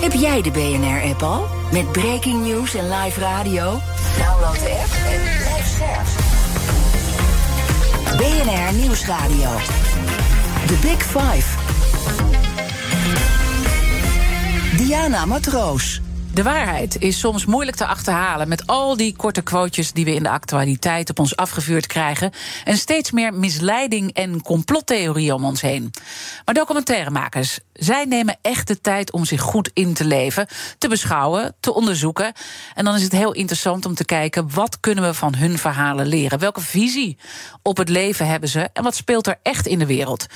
Heb jij de BNR-app al? Met breaking news en live radio? Download de app en blijf scherp. BNR Nieuwsradio. The Big Five. Diana Matroos. De waarheid is soms moeilijk te achterhalen met al die korte quotejes die we in de actualiteit op ons afgevuurd krijgen en steeds meer misleiding en complottheorieën om ons heen. Maar documentairemakers, zij nemen echt de tijd om zich goed in te leven, te beschouwen, te onderzoeken. En dan is het heel interessant om te kijken wat kunnen we van hun verhalen leren? Welke visie op het leven hebben ze en wat speelt er echt in de wereld?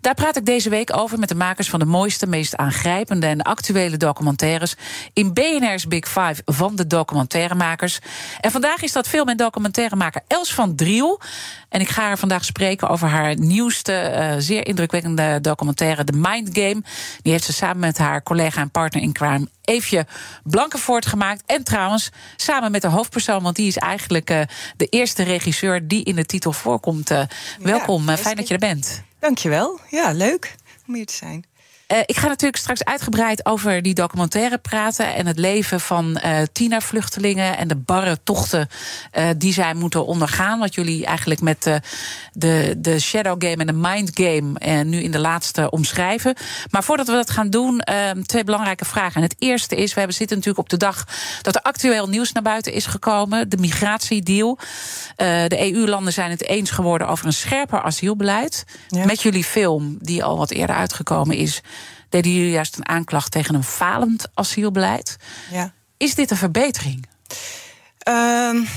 Daar praat ik deze week over met de makers van de mooiste, meest aangrijpende en actuele documentaires in BNR's Big Five van de documentairemakers. En vandaag is dat film- en documentairemaker Els van Driel. En ik ga haar vandaag spreken over haar nieuwste, uh, zeer indrukwekkende documentaire, The Mind Game. Die heeft ze samen met haar collega en partner in crime, Eefje Blankenvoort, gemaakt. En trouwens, samen met de hoofdpersoon, want die is eigenlijk uh, de eerste regisseur die in de titel voorkomt. Uh, welkom, ja, fijn dat je er bent. Dankjewel. Ja, leuk om hier te zijn. Uh, ik ga natuurlijk straks uitgebreid over die documentaire praten en het leven van uh, Tina-vluchtelingen en de barre tochten uh, die zij moeten ondergaan. Wat jullie eigenlijk met de, de Shadow Game en de Mind Game nu in de laatste omschrijven. Maar voordat we dat gaan doen, twee belangrijke vragen. En het eerste is: we hebben zitten natuurlijk op de dag dat er actueel nieuws naar buiten is gekomen: de migratiedeal. de EU-landen zijn het eens geworden over een scherper asielbeleid. Ja. Met jullie film, die al wat eerder uitgekomen is deden jullie juist een aanklacht tegen een falend asielbeleid. Ja. Is dit een verbetering? Um,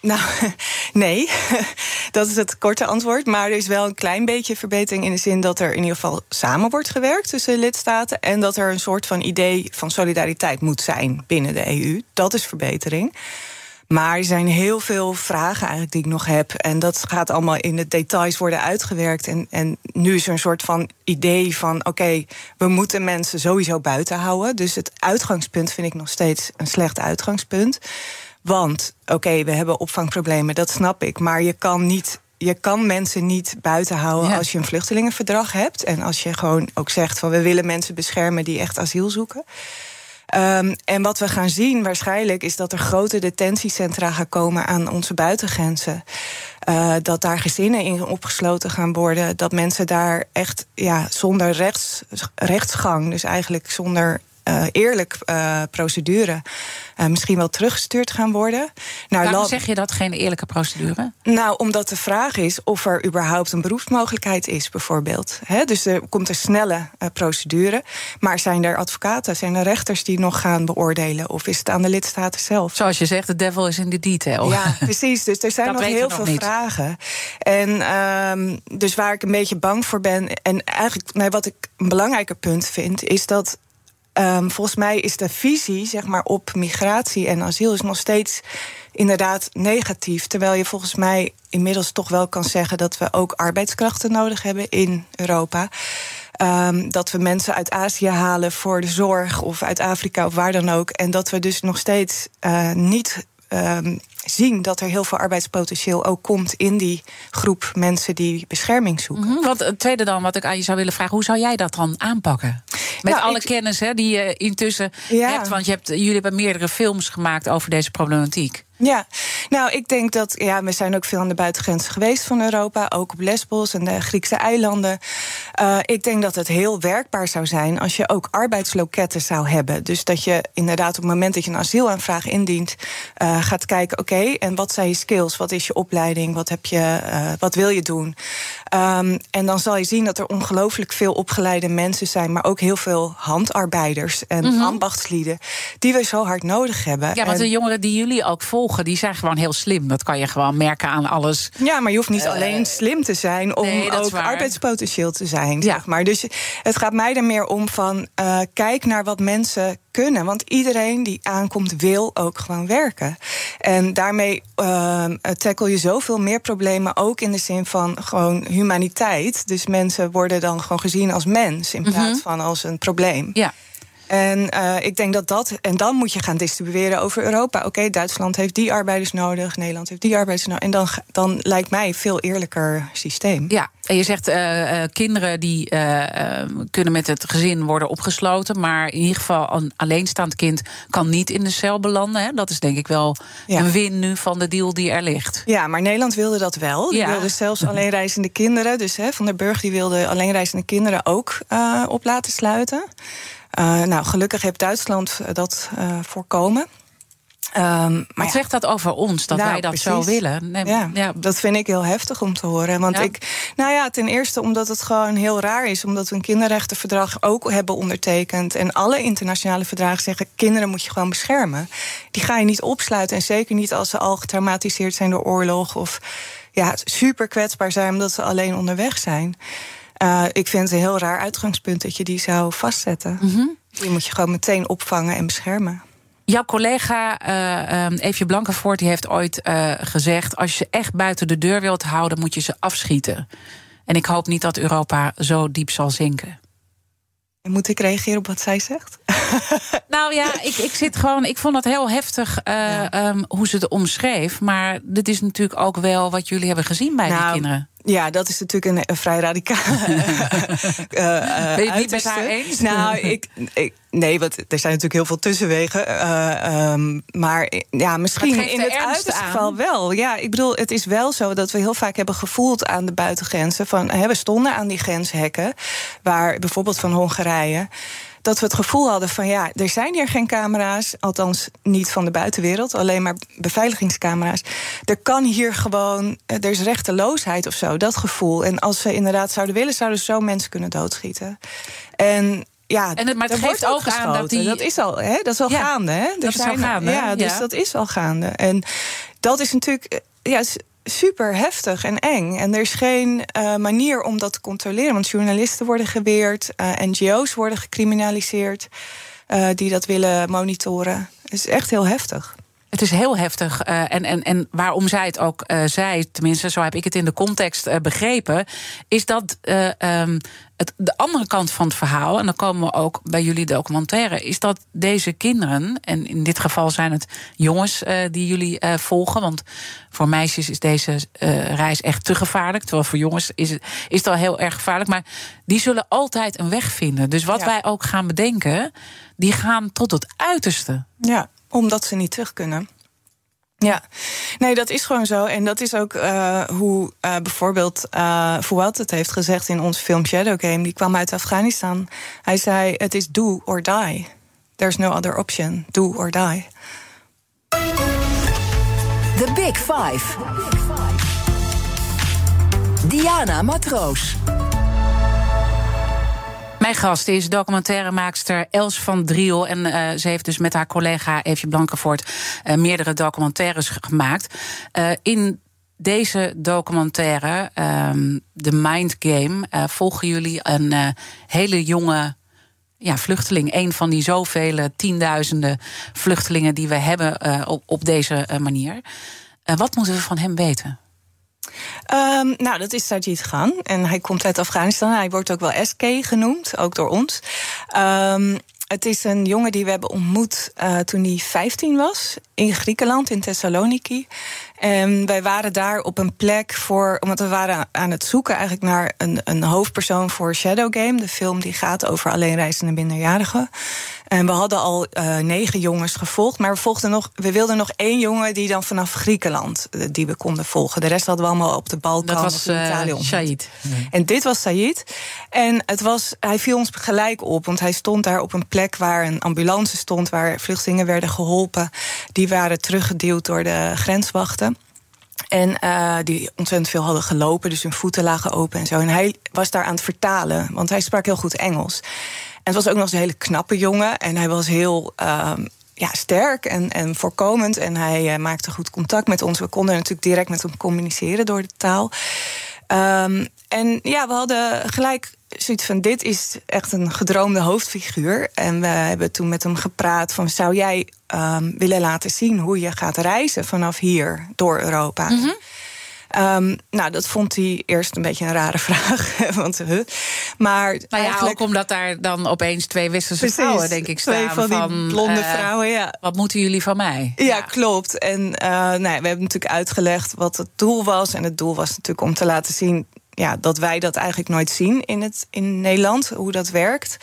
nou, nee. dat is het korte antwoord. Maar er is wel een klein beetje verbetering in de zin dat er in ieder geval samen wordt gewerkt tussen lidstaten. En dat er een soort van idee van solidariteit moet zijn binnen de EU. Dat is verbetering. Maar er zijn heel veel vragen eigenlijk die ik nog heb. En dat gaat allemaal in de details worden uitgewerkt. En, en nu is er een soort van idee van... oké, okay, we moeten mensen sowieso buiten houden. Dus het uitgangspunt vind ik nog steeds een slecht uitgangspunt. Want, oké, okay, we hebben opvangproblemen, dat snap ik. Maar je kan niet je kan mensen niet buiten houden ja. als je een vluchtelingenverdrag hebt. En als je gewoon ook zegt van we willen mensen beschermen die echt asiel zoeken. Um, en wat we gaan zien waarschijnlijk is dat er grote detentiecentra gaan komen aan onze buitengrenzen. Uh, dat daar gezinnen in opgesloten gaan worden. Dat mensen daar echt ja, zonder rechts, rechtsgang, dus eigenlijk zonder uh, eerlijk uh, procedure uh, misschien wel teruggestuurd gaan worden. Naar Waarom zeg je dat, geen eerlijke procedure? Nou, omdat de vraag is of er überhaupt een beroepsmogelijkheid is, bijvoorbeeld. He, dus er komt een snelle procedure. Maar zijn er advocaten, zijn er rechters die nog gaan beoordelen? Of is het aan de lidstaten zelf? Zoals je zegt, de devil is in de detail. Ja, precies. Dus er zijn nog heel veel vragen. En um, dus waar ik een beetje bang voor ben... en eigenlijk nee, wat ik een belangrijker punt vind... is dat Um, volgens mij is de visie zeg maar, op migratie en asiel is nog steeds inderdaad negatief. Terwijl je volgens mij inmiddels toch wel kan zeggen dat we ook arbeidskrachten nodig hebben in Europa. Um, dat we mensen uit Azië halen voor de zorg of uit Afrika of waar dan ook. En dat we dus nog steeds uh, niet um, zien dat er heel veel arbeidspotentieel ook komt in die groep mensen die bescherming zoeken. Mm -hmm. Wat het tweede dan, wat ik aan je zou willen vragen, hoe zou jij dat dan aanpakken? Met nou, alle ik, kennis hè, die je intussen ja. hebt, want je hebt, jullie hebben meerdere films gemaakt over deze problematiek. Ja, nou, ik denk dat. Ja, we zijn ook veel aan de buitengrenzen geweest van Europa. Ook op Lesbos en de Griekse eilanden. Uh, ik denk dat het heel werkbaar zou zijn als je ook arbeidsloketten zou hebben. Dus dat je inderdaad op het moment dat je een asielaanvraag indient. Uh, gaat kijken: oké, okay, en wat zijn je skills? Wat is je opleiding? Wat, heb je, uh, wat wil je doen? Um, en dan zal je zien dat er ongelooflijk veel opgeleide mensen zijn. Maar ook heel veel handarbeiders en mm -hmm. ambachtslieden. die we zo hard nodig hebben. Ja, want en, de jongeren die jullie ook volgen die zijn gewoon heel slim. Dat kan je gewoon merken aan alles. Ja, maar je hoeft niet alleen slim te zijn om ook arbeidspotentieel te zijn. Ja. Zeg maar. Dus het gaat mij er meer om van uh, kijk naar wat mensen kunnen. Want iedereen die aankomt wil ook gewoon werken. En daarmee uh, tackle je zoveel meer problemen. Ook in de zin van gewoon humaniteit. Dus mensen worden dan gewoon gezien als mens in plaats mhm. van als een probleem. Ja. En uh, ik denk dat dat. En dan moet je gaan distribueren over Europa. Oké, Duitsland heeft die arbeiders nodig, Nederland heeft die arbeiders nodig. En dan, dan lijkt mij een veel eerlijker systeem. Ja, en je zegt uh, kinderen die kunnen met het gezin worden opgesloten. Maar in ieder geval een alleenstaand kind kan niet in de cel belanden. Hè? Dat is denk ik wel een win nu van de deal die er ligt. Ja, maar Nederland wilde dat wel. Die wilde zelfs alleenreizende kinderen. Dus hè, Van der Burg die wilde alleenreizende kinderen ook op laten sluiten. Uh, nou, gelukkig heeft Duitsland eh, dat uh, voorkomen. Um, Wat zegt dat over ons, dat nou, wij dat zo willen? Nee, ja, ja, dat vind ik heel heftig om te horen. Want ik, nou ja, ten eerste omdat het gewoon heel raar is, omdat we een kinderrechtenverdrag ook hebben ondertekend. En alle internationale verdragen zeggen: kinderen moet je gewoon beschermen. Die ga je niet opsluiten. En zeker niet als ze al getraumatiseerd zijn door oorlog of ja, super kwetsbaar zijn omdat ze alleen onderweg zijn. Uh, ik vind het een heel raar uitgangspunt dat je die zou vastzetten. Mm Die moet je gewoon meteen opvangen en beschermen. Jouw collega uh, Eefje Blankenvoort die heeft ooit uh, gezegd: als je ze echt buiten de deur wilt houden, moet je ze afschieten. En ik hoop niet dat Europa zo diep zal zinken. Moet ik reageren op wat zij zegt? Nou ja, ik, ik zit gewoon. Ik vond het heel heftig uh, um, hoe ze het omschreef. Maar dit is natuurlijk ook wel wat jullie hebben gezien bij nou, die kinderen. Ja, dat is natuurlijk een, vrij radicale. uh, ben je het niet met haar eens? Nou, ik, ik, nee, want er zijn natuurlijk heel veel tussenwegen. Uh, um, maar ja, misschien in het uiterste geval wel. Ja, ik bedoel, het is wel zo dat we heel vaak hebben gevoeld aan de buitengrenzen. Van, hè, we stonden aan die grenshekken, waar bijvoorbeeld van Hongarije dat we het gevoel hadden van ja, er zijn hier geen camera's, althans niet van de buitenwereld, alleen maar beveiligingscamera's. Er kan hier gewoon, eh, er is rechteloosheid of zo, dat gevoel. En als ze inderdaad zouden willen, zouden ze zo mensen kunnen doodschieten. En ja, en het, maar het geeft ook aan dat die... Dat is al, hè? Dat is al gaande, hè? dat is al gaande. Ja, dus dat is al gaande. En dat is natuurlijk... Eh, ja, super heftig en eng. En er is geen uh, manier om dat te controleren. Want journalisten worden geweerd, uh, NGO's worden gecriminaliseerd uh, die dat willen monitoren. Het is echt heel heftig. Het is heel heftig. Uh, en, en, en waarom zij het ook uh, zei, tenminste, zo heb ik het in de context uh, begrepen, is dat um, het, de andere kant van het verhaal, en dan komen we ook bij jullie documentaire, is dat deze kinderen, en in dit geval zijn het jongens die jullie volgen, want voor meisjes is deze reis echt te gevaarlijk, terwijl voor jongens is het, is het al heel erg gevaarlijk, maar die zullen altijd een weg vinden. Dus wat ja. wij ook gaan bedenken, die gaan tot het uiterste. Ja omdat ze niet terug kunnen. Ja, nee, dat is gewoon zo. En dat is ook uh, hoe uh, bijvoorbeeld uh, Fouad het heeft gezegd in ons film Shadow Game. Die kwam uit Afghanistan. Hij zei: Het is do or die. There's no other option. Do or die. The Big Five. Diana Matroos. Mijn gast is documentairemaakster Els van Driel. En uh, ze heeft dus met haar collega Eefje Blankenvoort uh, meerdere documentaires gemaakt. Uh, in deze documentaire, um, The Mind Game, volgen jullie een hele jonge ja, vluchteling. Een van die zoveel tienduizenden vluchtelingen die we hebben op, op deze manier. wat moeten we van hem weten? Um, nou, dat is Sajid Khan. En hij komt uit Afghanistan. Hij wordt ook wel SK genoemd, ook door ons. Um, het is een jongen die we hebben ontmoet uh, toen hij 15 was. In Griekenland, in Thessaloniki. En wij waren daar op een plek voor. Omdat we waren aan het zoeken eigenlijk naar een, een hoofdpersoon voor Shadow Game. De film die gaat over alleenreizende minderjarigen. En we hadden al uh, negen jongens gevolgd. Maar we, volgden nog, we wilden nog één jongen die dan vanaf Griekenland uh, die we konden volgen. De rest hadden we allemaal op de Balkan Dat was uh, Italië. Said. En dit was Said. En het was, hij viel ons gelijk op. Want hij stond daar op een plek waar een ambulance stond. Waar vluchtelingen werden geholpen. Die waren teruggeduwd door de grenswachten. En uh, die ontzettend veel hadden gelopen, dus hun voeten lagen open en zo. En hij was daar aan het vertalen, want hij sprak heel goed Engels. En het was ook nog eens een hele knappe jongen. En hij was heel. Uh, ja, sterk en, en voorkomend. En hij maakte goed contact met ons. We konden natuurlijk direct met hem communiceren door de taal. Um, en ja, we hadden gelijk zoiets van: dit is echt een gedroomde hoofdfiguur. En we hebben toen met hem gepraat: van zou jij um, willen laten zien hoe je gaat reizen vanaf hier door Europa? Mm -hmm. Um, nou, dat vond hij eerst een beetje een rare vraag. Want, huh. Maar nou ja, eigenlijk... ook omdat daar dan opeens twee westerse vrouwen, denk ik, staan. Twee van die van, blonde uh, vrouwen, ja. Wat moeten jullie van mij? Ja, ja. klopt. En uh, nou, we hebben natuurlijk uitgelegd wat het doel was. En het doel was natuurlijk om te laten zien ja, dat wij dat eigenlijk nooit zien in, het, in Nederland, hoe dat werkt.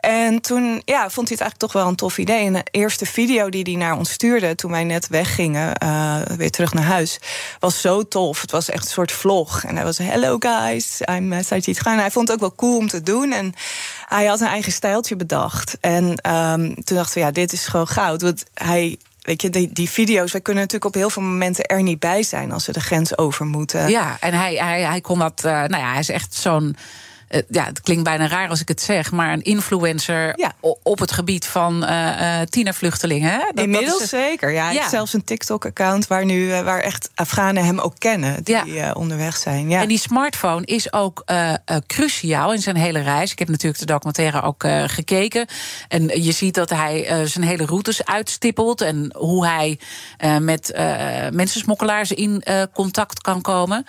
En toen ja, vond hij het eigenlijk toch wel een tof idee. En de eerste video die hij naar ons stuurde toen wij net weggingen, uh, weer terug naar huis, was zo tof. Het was echt een soort vlog. En hij was: Hello guys, I'm uh, Sajid Khan. Hij vond het ook wel cool om te doen. En hij had een eigen stijltje bedacht. En um, toen dachten we: ja, dit is gewoon goud. Want hij Weet je, die, die video's, wij kunnen natuurlijk op heel veel momenten er niet bij zijn als ze de grens over moeten. Ja, en hij, hij, hij kon dat. Uh, nou ja, hij is echt zo'n uh, ja, het klinkt bijna raar als ik het zeg, maar een influencer ja. op het gebied van uh, tienervluchtelingen. Dat, Inmiddels dat is, zeker. Ja, ja. zelfs een TikTok-account waar nu waar echt Afghanen hem ook kennen die ja. onderweg zijn. Ja. En die smartphone is ook cruciaal in zijn hele reis. Ik heb natuurlijk de documentaire ook gekeken. En je ziet dat hij zijn hele routes uitstippelt en hoe hij met mensensmokkelaars in contact kan komen.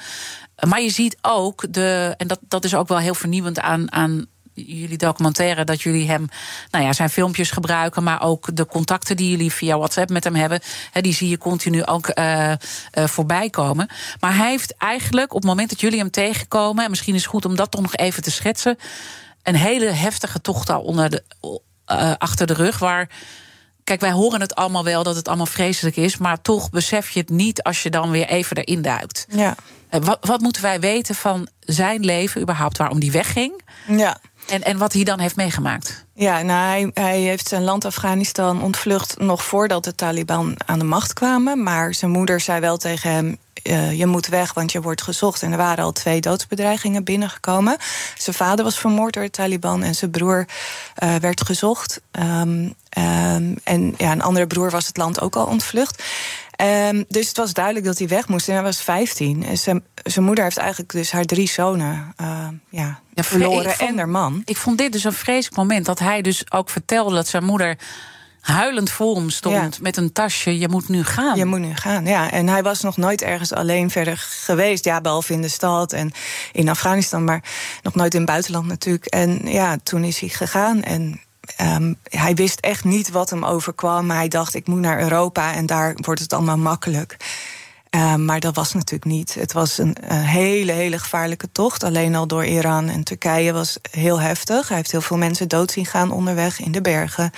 Maar je ziet ook de, en dat, dat is ook wel heel vernieuwend aan, aan jullie documentaire dat jullie hem, nou ja, zijn filmpjes gebruiken, maar ook de contacten die jullie via WhatsApp met hem hebben, die zie je continu ook uh, voorbij komen. Maar hij heeft eigenlijk op het moment dat jullie hem tegenkomen, en misschien is het goed om dat toch nog even te schetsen, een hele heftige tocht al onder de, uh, achter de rug, waar Kijk, wij horen het allemaal wel dat het allemaal vreselijk is, maar toch besef je het niet als je dan weer even erin duikt. Ja. Eh, wat, wat moeten wij weten van zijn leven überhaupt, waarom die wegging? Ja. En, en wat hij dan heeft meegemaakt? Ja, nou, hij, hij heeft zijn land Afghanistan ontvlucht nog voordat de Taliban aan de macht kwamen. Maar zijn moeder zei wel tegen hem: uh, je moet weg, want je wordt gezocht. En er waren al twee doodsbedreigingen binnengekomen. Zijn vader was vermoord door de Taliban en zijn broer uh, werd gezocht. Um, um, en ja, een andere broer was het land ook al ontvlucht. Um, dus het was duidelijk dat hij weg moest. En hij was 15. En zijn, zijn moeder heeft eigenlijk dus haar drie zonen uh, ja, ja, verloren vond, en haar man. Ik vond dit dus een vreselijk moment. Dat hij dus ook vertelde dat zijn moeder huilend voor hem stond ja. met een tasje. Je moet nu gaan. Je moet nu gaan, ja. En hij was nog nooit ergens alleen verder geweest. Ja, behalve in de stad en in Afghanistan, maar nog nooit in het buitenland natuurlijk. En ja, toen is hij gegaan. En Um, hij wist echt niet wat hem overkwam. Maar hij dacht, ik moet naar Europa en daar wordt het allemaal makkelijk. Um, maar dat was natuurlijk niet. Het was een, een, hele, hele gevaarlijke tocht. Alleen al door Iran en Turkije was heel heftig. Hij heeft heel veel mensen dood zien gaan onderweg in de bergen.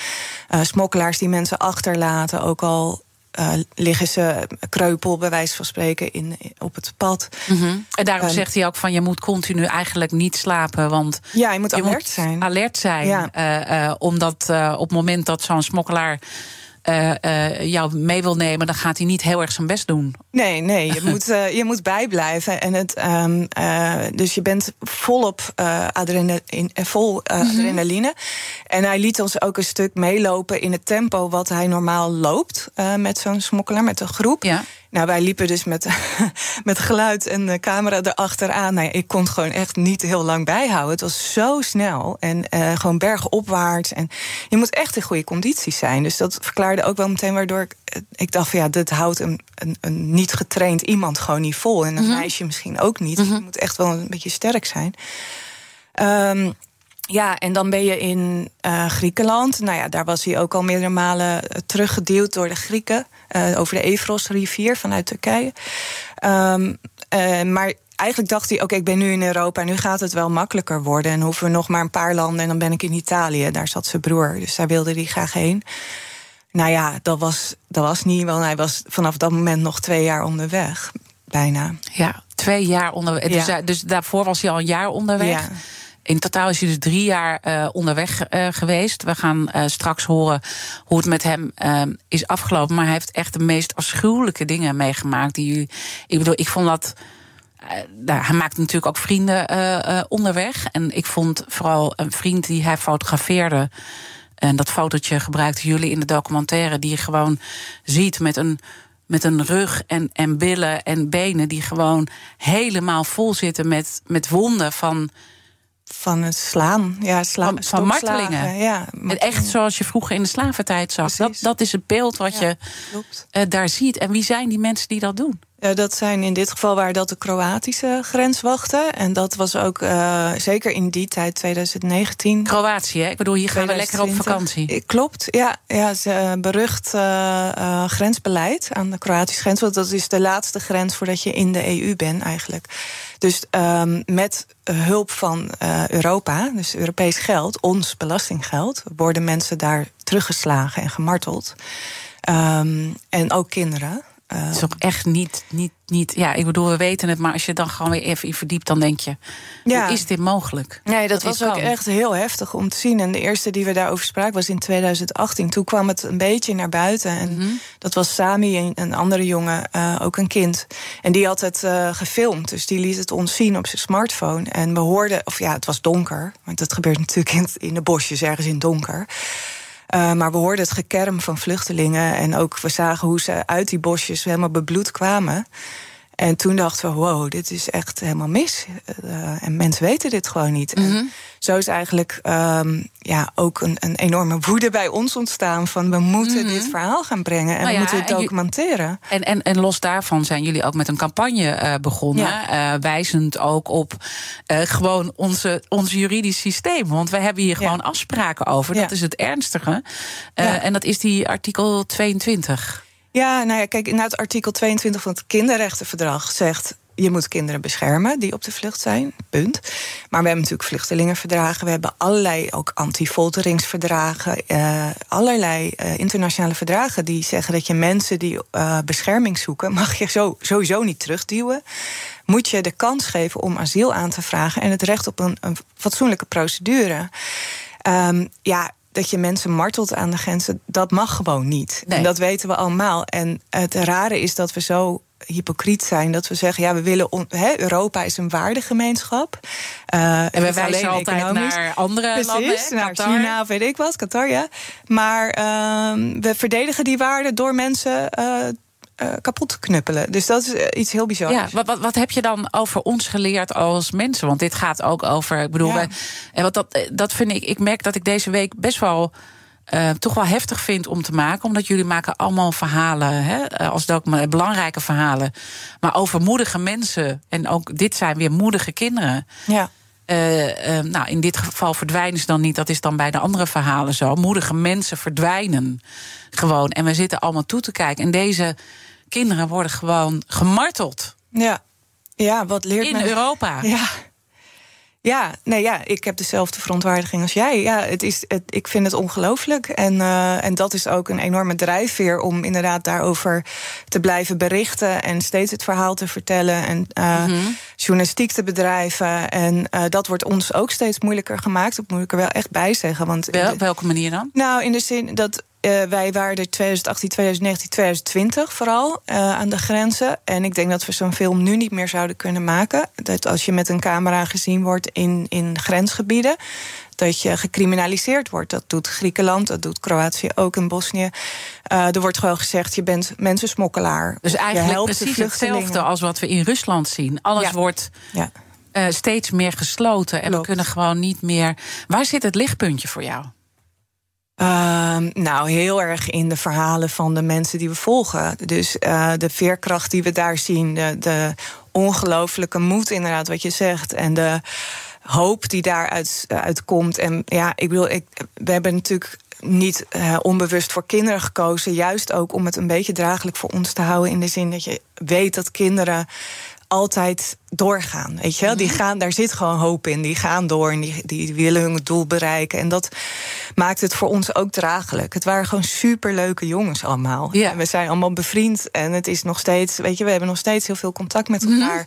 Uh, smokkelaars die mensen achterlaten, ook al uh, liggen ze kreupel, bij wijze van spreken, in, op het pad. Mm -hmm. En daarom um, zegt hij ook van je moet continu eigenlijk niet slapen. Want ja, je moet alert moet zijn. Alert zijn. Ja. Uh, uh, omdat op het moment dat zo'n smokkelaar uh, uh, jou mee wil nemen, dan gaat hij niet heel erg zijn best doen. Nee, nee, je, moet, uh, je moet bijblijven. En het, um, dus je bent volop adrenaline, vol mm -hmm. adrenaline. En hij liet ons ook een stuk meelopen in het tempo wat hij normaal loopt met zo'n smokkelaar, met een groep. Ja. Nou, wij liepen dus met, met geluid en de camera erachteraan. Nou, ik kon het gewoon echt niet heel lang bijhouden. Het was zo snel en uh, gewoon bergopwaarts. En je moet echt in goede condities zijn. Dus dat verklaarde ook wel meteen waardoor ik, ik dacht van ja, dit houdt een, een, een niet getraind iemand gewoon niet vol. En een mm -hmm. meisje misschien ook niet. Mm -hmm. Je moet echt wel een beetje sterk zijn. Um, ja, en dan ben je in uh, Griekenland. Nou ja, daar was hij ook al meerdere malen teruggedeeld door de Grieken. Uh, over de Evros-rivier vanuit Turkije. Um, uh, maar eigenlijk dacht hij: oké, ik ben nu in Europa, nu gaat het wel makkelijker worden. En hoeven we nog maar een paar landen en dan ben ik in Italië. Daar zat zijn broer, dus daar wilde hij graag heen. Nou ja, dat was, dat was niet, want hij was vanaf dat moment nog twee jaar onderweg. Bijna. Ja, twee jaar onderweg. Ja. Dus, dus, daarvoor was hij al een jaar onderweg. Ja. In totaal is hij dus drie jaar uh, onderweg uh, geweest. We gaan uh, straks horen hoe het met hem is afgelopen. Maar hij heeft echt de meest afschuwelijke dingen meegemaakt. Die, ik bedoel, ik vond dat. Nou, hij maakte natuurlijk ook vrienden onderweg. En ik vond vooral een vriend die hij fotografeerde. En dat fotootje gebruikten jullie in de documentaire, die je gewoon ziet met een, met een rug en, en billen en benen die gewoon helemaal vol zitten met, met wonden van. Van het slaan, ja, slaan, van, van martelingen. Ja, Echt zoals je vroeger in de slaventijd zag. Dat, dat is het beeld wat je uh, daar ziet. En wie zijn die mensen die dat doen? Ja, dat zijn in dit geval waar dat de Kroatische grenswachten. En dat was ook uh, zeker in die tijd, 2019. Kroatië, hè? ik bedoel, hier gaan we lekker op vakantie. Klopt, ja. ja ze, berucht uh, grensbeleid aan de Kroatische grens. Want dat is de laatste grens voordat je in de EU bent eigenlijk. Dus um, met hulp van uh, Europa, dus Europees geld, ons belastinggeld, worden mensen daar teruggeslagen en gemarteld. Um, en ook kinderen. Het is ook echt niet, niet, niet. Ja, ik bedoel, we weten het, maar als je dan gewoon weer even in verdiept, dan denk je: ja. hoe is dit mogelijk? Nee, dat, was ook echt heel heftig om te zien. En de eerste die we daarover spraken was in 2018. Toen kwam het een beetje naar buiten. En mm -hmm. dat was Sami, een, een andere jongen, uh, ook een kind. En die had het uh, gefilmd. Dus die liet het ons zien op zijn smartphone. En we hoorden, of ja, het was donker. Want dat gebeurt natuurlijk in, in de bosjes, ergens in donker. Uh, maar we hoorden het gekerm van vluchtelingen. En ook we zagen hoe ze uit die bosjes helemaal bebloed kwamen. En toen dachten we, wow, dit is echt helemaal mis. Uh, en mensen weten dit gewoon niet. Mm -hmm. En zo is eigenlijk um, ja, ook een, een, enorme woede bij ons ontstaan... van we moeten mm -hmm. dit verhaal gaan brengen en nou ja, we moeten het documenteren. En, en, en los daarvan zijn jullie ook met een campagne uh, begonnen... Ja. Uh, wijzend ook op gewoon onze, ons juridisch systeem. Want we hebben hier gewoon afspraken over. Dat is het ernstige. En dat is die artikel 22. Ja, nou ja, kijk, in het artikel 22 van het kinderrechtenverdrag zegt je moet kinderen beschermen die op de vlucht zijn. Punt. Maar we hebben natuurlijk vluchtelingenverdragen. We hebben allerlei ook anti-folteringsverdragen. Uh, allerlei uh, internationale verdragen die zeggen dat je mensen die uh, bescherming zoeken, mag je sowieso niet terugduwen. Moet je de kans geven om asiel aan te vragen en het recht op een, een fatsoenlijke procedure. Um, ja, dat je mensen martelt aan de grenzen, dat mag gewoon niet. Nee. En dat weten we allemaal. En het rare is dat we zo hypocriet zijn dat we zeggen: ja, we willen. On, Europa is een waardegemeenschap. Uh, en we wijzen altijd economisch. naar andere Precies, landen. Naar China, weet ik wat, Qatar, ja. Maar uh, we verdedigen die waarden door mensen. Uh, uh, kapot knuppelen. Dus dat is uh, iets heel bizars. Ja, wat, wat, wat, heb je dan over ons geleerd als mensen? Want dit gaat ook over. Ik bedoel, ja. en wat dat, dat vind ik. Ik merk dat ik deze week best wel. Uh, toch wel heftig vind om te maken. Omdat jullie maken allemaal verhalen. Hè, als ook belangrijke verhalen. Maar over moedige mensen. En ook dit zijn weer moedige kinderen. Ja. Uh, uh, nou, in dit geval verdwijnen ze dan niet. Dat is dan bij de andere verhalen zo. Moedige mensen verdwijnen gewoon. En we zitten allemaal toe te kijken. En deze kinderen worden gewoon gemarteld. Ja, ja wat leert In men... Europa. Ja. Ja, nee, ja, ik heb dezelfde verontwaardiging als jij. Ja, het is, het, ik vind het ongelooflijk. En, uh, en dat is ook een enorme drijfveer om inderdaad daarover te blijven berichten. En steeds het verhaal te vertellen. En uh, mm -hmm. journalistiek te bedrijven. En uh, dat wordt ons ook steeds moeilijker gemaakt. Dat moet ik er wel echt bij zeggen. Want Wel, op welke manier dan? Nou, in de zin dat uh, wij waren er 2018, 2019, 2020 vooral uh, aan de grenzen. En ik denk dat we zo'n film nu niet meer zouden kunnen maken. Dat als je met een camera gezien wordt in, in grensgebieden, dat je gecriminaliseerd wordt. Dat doet Griekenland, dat doet Kroatië ook in Bosnië. Uh, er wordt gewoon gezegd, je bent mensensmokkelaar. Dus eigenlijk precies hetzelfde als wat we in Rusland zien. Alles ja. wordt... Ja. Steeds meer gesloten en Klopt. we kunnen gewoon niet meer. Waar zit het lichtpuntje voor jou? Uh, nou, heel erg in de verhalen van de mensen die we volgen. Dus uh, de veerkracht die we daar zien, de, de ongelooflijke moed, inderdaad, wat je zegt. En de hoop die daaruit uit komt. En ja, ik bedoel, ik, we hebben natuurlijk niet uh, onbewust voor kinderen gekozen. Juist ook om het een beetje draaglijk voor ons te houden. In de zin dat je weet dat kinderen altijd doorgaan. Weet je wel? Die gaan, daar zit gewoon hoop in. Die gaan door en die, die willen hun doel bereiken. En dat maakt het voor ons ook draaglijk. Het waren gewoon superleuke jongens allemaal. Ja. En we zijn allemaal bevriend. En het is nog steeds, weet je, we hebben nog steeds heel veel contact met elkaar. Mm -hmm.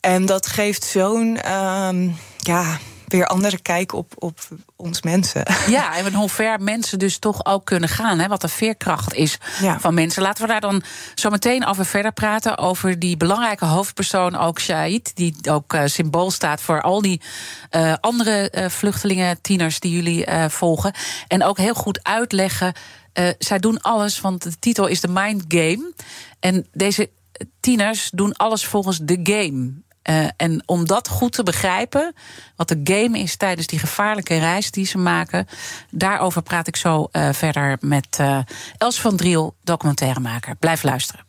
En dat geeft zo'n, um, ja weer andere kijk op, op ons mensen. Ja, en hoe ver mensen dus toch ook kunnen gaan. Hè, wat de veerkracht is van mensen. Laten we daar dan zo meteen over verder praten. Over die belangrijke hoofdpersoon, ook Shahid. Die ook uh, symbool staat voor al die uh, andere uh, vluchtelingen, tieners die jullie volgen. En ook heel goed uitleggen. zij doen alles, want de titel is de Mind Game. En deze tieners doen alles volgens de game. Uh, en om dat goed te begrijpen, wat de game is tijdens die gevaarlijke reis die ze maken, daarover praat ik zo uh, verder met uh, Els van Driel, documentairemaker. Blijf luisteren.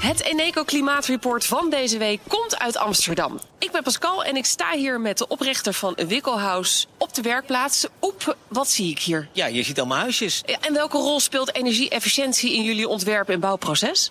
Het Eneco Klimaatreport van deze week komt uit Amsterdam. Ik ben Pascal en ik sta hier met de oprichter van Wikkelhuis op de werkplaats. Oep, wat zie ik hier? Ja, je ziet allemaal huisjes. En welke rol speelt energie-efficiëntie in jullie ontwerp- en bouwproces?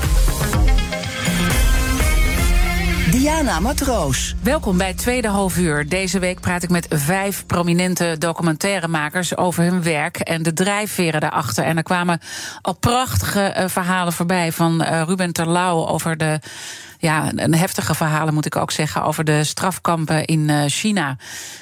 Diana Matroos. Welkom bij het tweede halfuur. Deze week praat ik met vijf prominente documentairemakers over hun werk en de drijfveren daarachter. En er kwamen al prachtige uh, verhalen voorbij van uh, Ruben Terlouw over de ja, een heftige verhalen moet ik ook zeggen over de strafkampen in uh, China.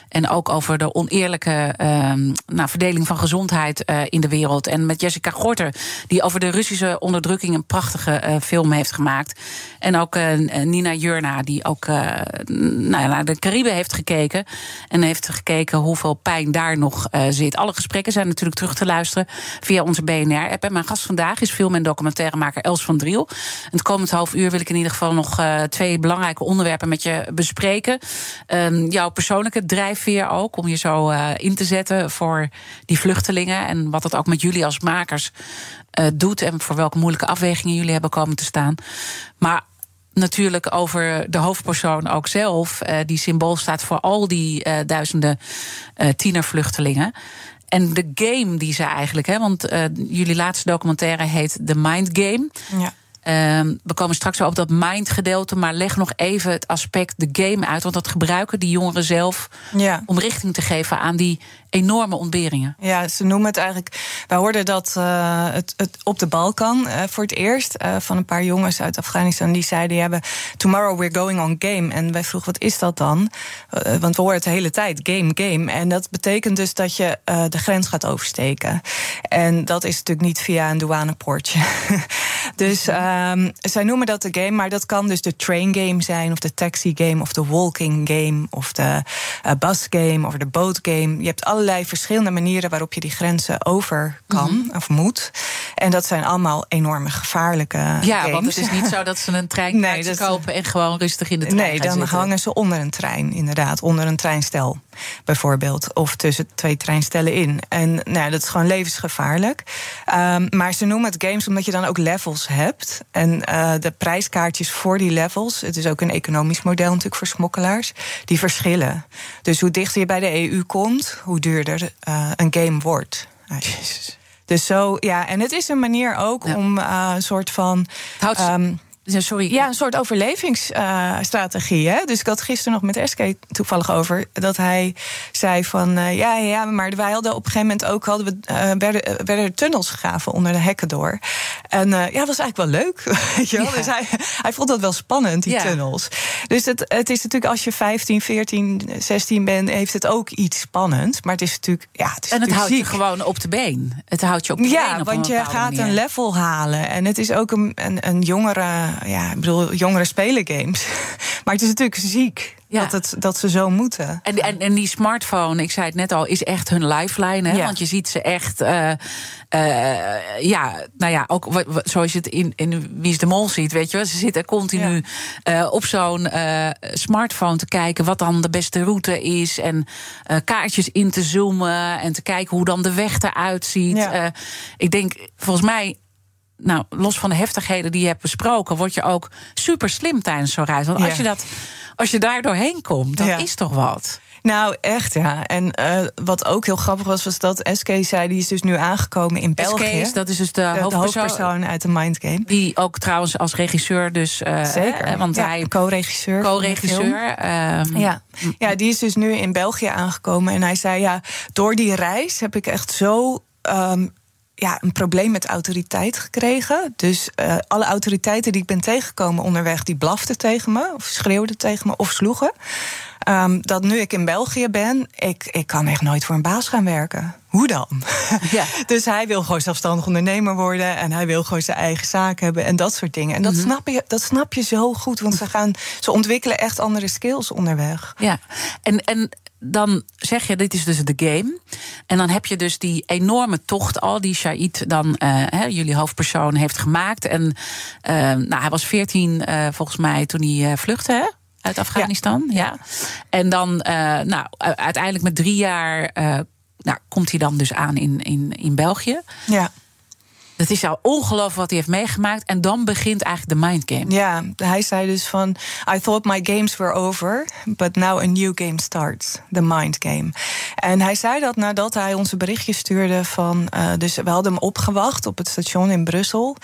En ook over de oneerlijke uh, nou, verdeling van gezondheid uh, in de wereld. En met Jessica Gorter, die over de Russische onderdrukking een prachtige uh, film heeft gemaakt. En ook Nina Jurna, die ook nou, naar de Cariben heeft gekeken. En heeft gekeken hoeveel pijn daar nog zit. Alle gesprekken zijn natuurlijk terug te luisteren via onze BNR-app. En mijn gast vandaag is film- en documentairemaker Els van Driel. En het komend half uur wil ik in ieder geval nog twee belangrijke onderwerpen met je bespreken. Um, jouw persoonlijke drijf drijfveer ook om je zo uh, in te zetten voor die vluchtelingen. En wat het ook met jullie als makers uh, doet en voor welke moeilijke afwegingen jullie hebben komen te staan. Maar natuurlijk over de hoofdpersoon ook zelf, uh, die symbool staat voor al die duizenden tienervluchtelingen. En de game die ze eigenlijk, hè, want jullie laatste documentaire heet The Mind Game. Ja. Uh, we komen straks op dat mind-gedeelte, maar leg nog even het aspect de game uit. Want dat gebruiken die jongeren zelf ja. om richting te geven aan die enorme ontberingen. Ja, ze noemen het eigenlijk. Wij hoorden dat uh, het, het, op de Balkan uh, voor het eerst uh, van een paar jongens uit Afghanistan. Die zeiden: hebben Tomorrow we're going on game. En wij vroegen: wat is dat dan? want we horen het de hele tijd: game, game. En dat betekent dus dat je de grens gaat oversteken. En dat is natuurlijk niet via een douanepoortje. dus um, zij noemen dat de game, maar dat kan dus de train game zijn, of de taxi game, of de walking game, of de bus game, of de boat game. Je hebt alle allerlei verschillende manieren waarop je die grenzen over kan mm -hmm. of moet. En dat zijn allemaal enorme gevaarlijke. Ja, games. want het is niet zo dat ze een trein nee, kopen en gewoon rustig in de trein. Nee, dan zitten. hangen ze onder een trein, inderdaad. Onder een treinstel, bijvoorbeeld. Of tussen twee treinstellen in. En nou, dat is gewoon levensgevaarlijk. Um, maar ze noemen het games omdat je dan ook levels hebt. En uh, de prijskaartjes voor die levels, het is ook een economisch model natuurlijk voor smokkelaars, die verschillen. Dus hoe dichter je bij de EU komt, hoe duurder uh, een game wordt. Jezus. Dus zo, ja, en het is een manier ook ja. om uh, een soort van. Houdt, um, sorry. Ja, een soort overlevingsstrategie. Uh, dus ik had gisteren nog met Eske toevallig over dat hij zei van uh, ja, ja, maar wij hadden op een gegeven moment ook hadden we, uh, werden, werden er tunnels gegraven onder de hekken door. En ja, dat was eigenlijk wel leuk. Weet je wel? Ja. Dus hij, hij vond dat wel spannend, die ja. tunnels. Dus het, het is natuurlijk als je 15, 14, 16 bent, heeft het ook iets spannends. Maar het is natuurlijk. Ja, het is en het houdt ziek. je gewoon op de been. Het houdt je op de ja, been. Op want je gaat manier. een level halen. En het is ook een, een, een jongere ja, ik bedoel, jongeren spelen games. Maar het is natuurlijk ziek. Dat, het, dat ze zo moeten. En, en, en die smartphone, ik zei het net al, is echt hun lifeline. Hè? Ja. Want je ziet ze echt. eh, eh, ja, nou ja, ook zoals je het in, in Wie is de Mol ziet, weet je wel. Ze zitten continu eh, op zo'n smartphone te kijken wat dan de beste route is. En kaartjes in te zoomen en te kijken hoe dan de weg eruit ziet. Ik denk, volgens mij. Nou, los van de heftigheden die je hebt besproken, word je ook super slim tijdens zo'n reis. Want als Ja. je dat, als je daar doorheen komt, dat Ja. is toch wat. Nou, echt ja. En eh, wat ook heel grappig was, was dat SK zei, die is dus nu aangekomen in België. Dat is dus de, de, de hoofdpersoon, uit de Mind Game. Die ook trouwens als regisseur dus... eh, Zeker. eh, want Ja, hij co-regisseur. co-regisseur. ehm, Ja. ja, die is dus nu in België aangekomen. En hij zei, ja, door die reis heb ik echt zo... ehm, ja, een probleem met autoriteit gekregen. Dus eh, alle autoriteiten die ik ben tegengekomen onderweg... die blaften tegen me, of schreeuwden tegen me, of sloegen. Ehm, dat nu ik in België ben, ik, ik kan echt nooit voor een baas gaan werken. Hoe dan? Ja. dus hij wil gewoon zelfstandig ondernemer worden... en hij wil gewoon zijn eigen zaak hebben en dat soort dingen. En dat, snap, je, dat snap je zo goed, want ze, gaan, ze ontwikkelen echt andere skills onderweg. Ja, en, en dan zeg je, dit is dus de game. En dan heb je dus die enorme tocht al die Shahid dan, eh, hè, jullie hoofdpersoon, heeft gemaakt. En eh, nou, hij was 14 eh, volgens mij toen hij vluchtte, hè? Uit Afghanistan, ja. En dan, nou, uiteindelijk met drie jaar nou, komt hij dan dus aan in, in, in België. Ja. Het is al ongelooflijk wat hij heeft meegemaakt. En dan begint eigenlijk de mindgame. Ja, hij zei dus van... I thought my games were over, but now a new game starts. The mind game. En hij zei dat nadat hij onze berichtje stuurde van... eh, dus we hadden hem opgewacht op het station in Brussel.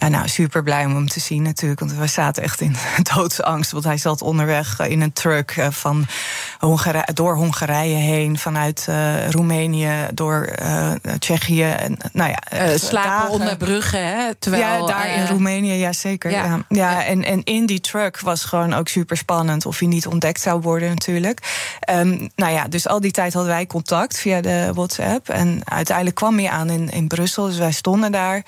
En nou, super blij om hem te zien natuurlijk. Want we zaten echt in doodsangst. Want hij zat onderweg eh, in een truck eh, van Hongarije, door Hongarije heen... vanuit eh, Roemenië, door eh, Tsjechië. En, nou ja, Eh, slapen dagen. onder bruggen, hè? Terwijl, ja, daar in eh, Roemenië, ja zeker. ja. Ja. Ja, En, en in die truck was gewoon ook super spannend of hij niet ontdekt zou worden natuurlijk. Ehm, nou ja, dus al die tijd hadden wij contact via de WhatsApp. En uiteindelijk kwam hij aan in, in Brussel, dus wij stonden daar.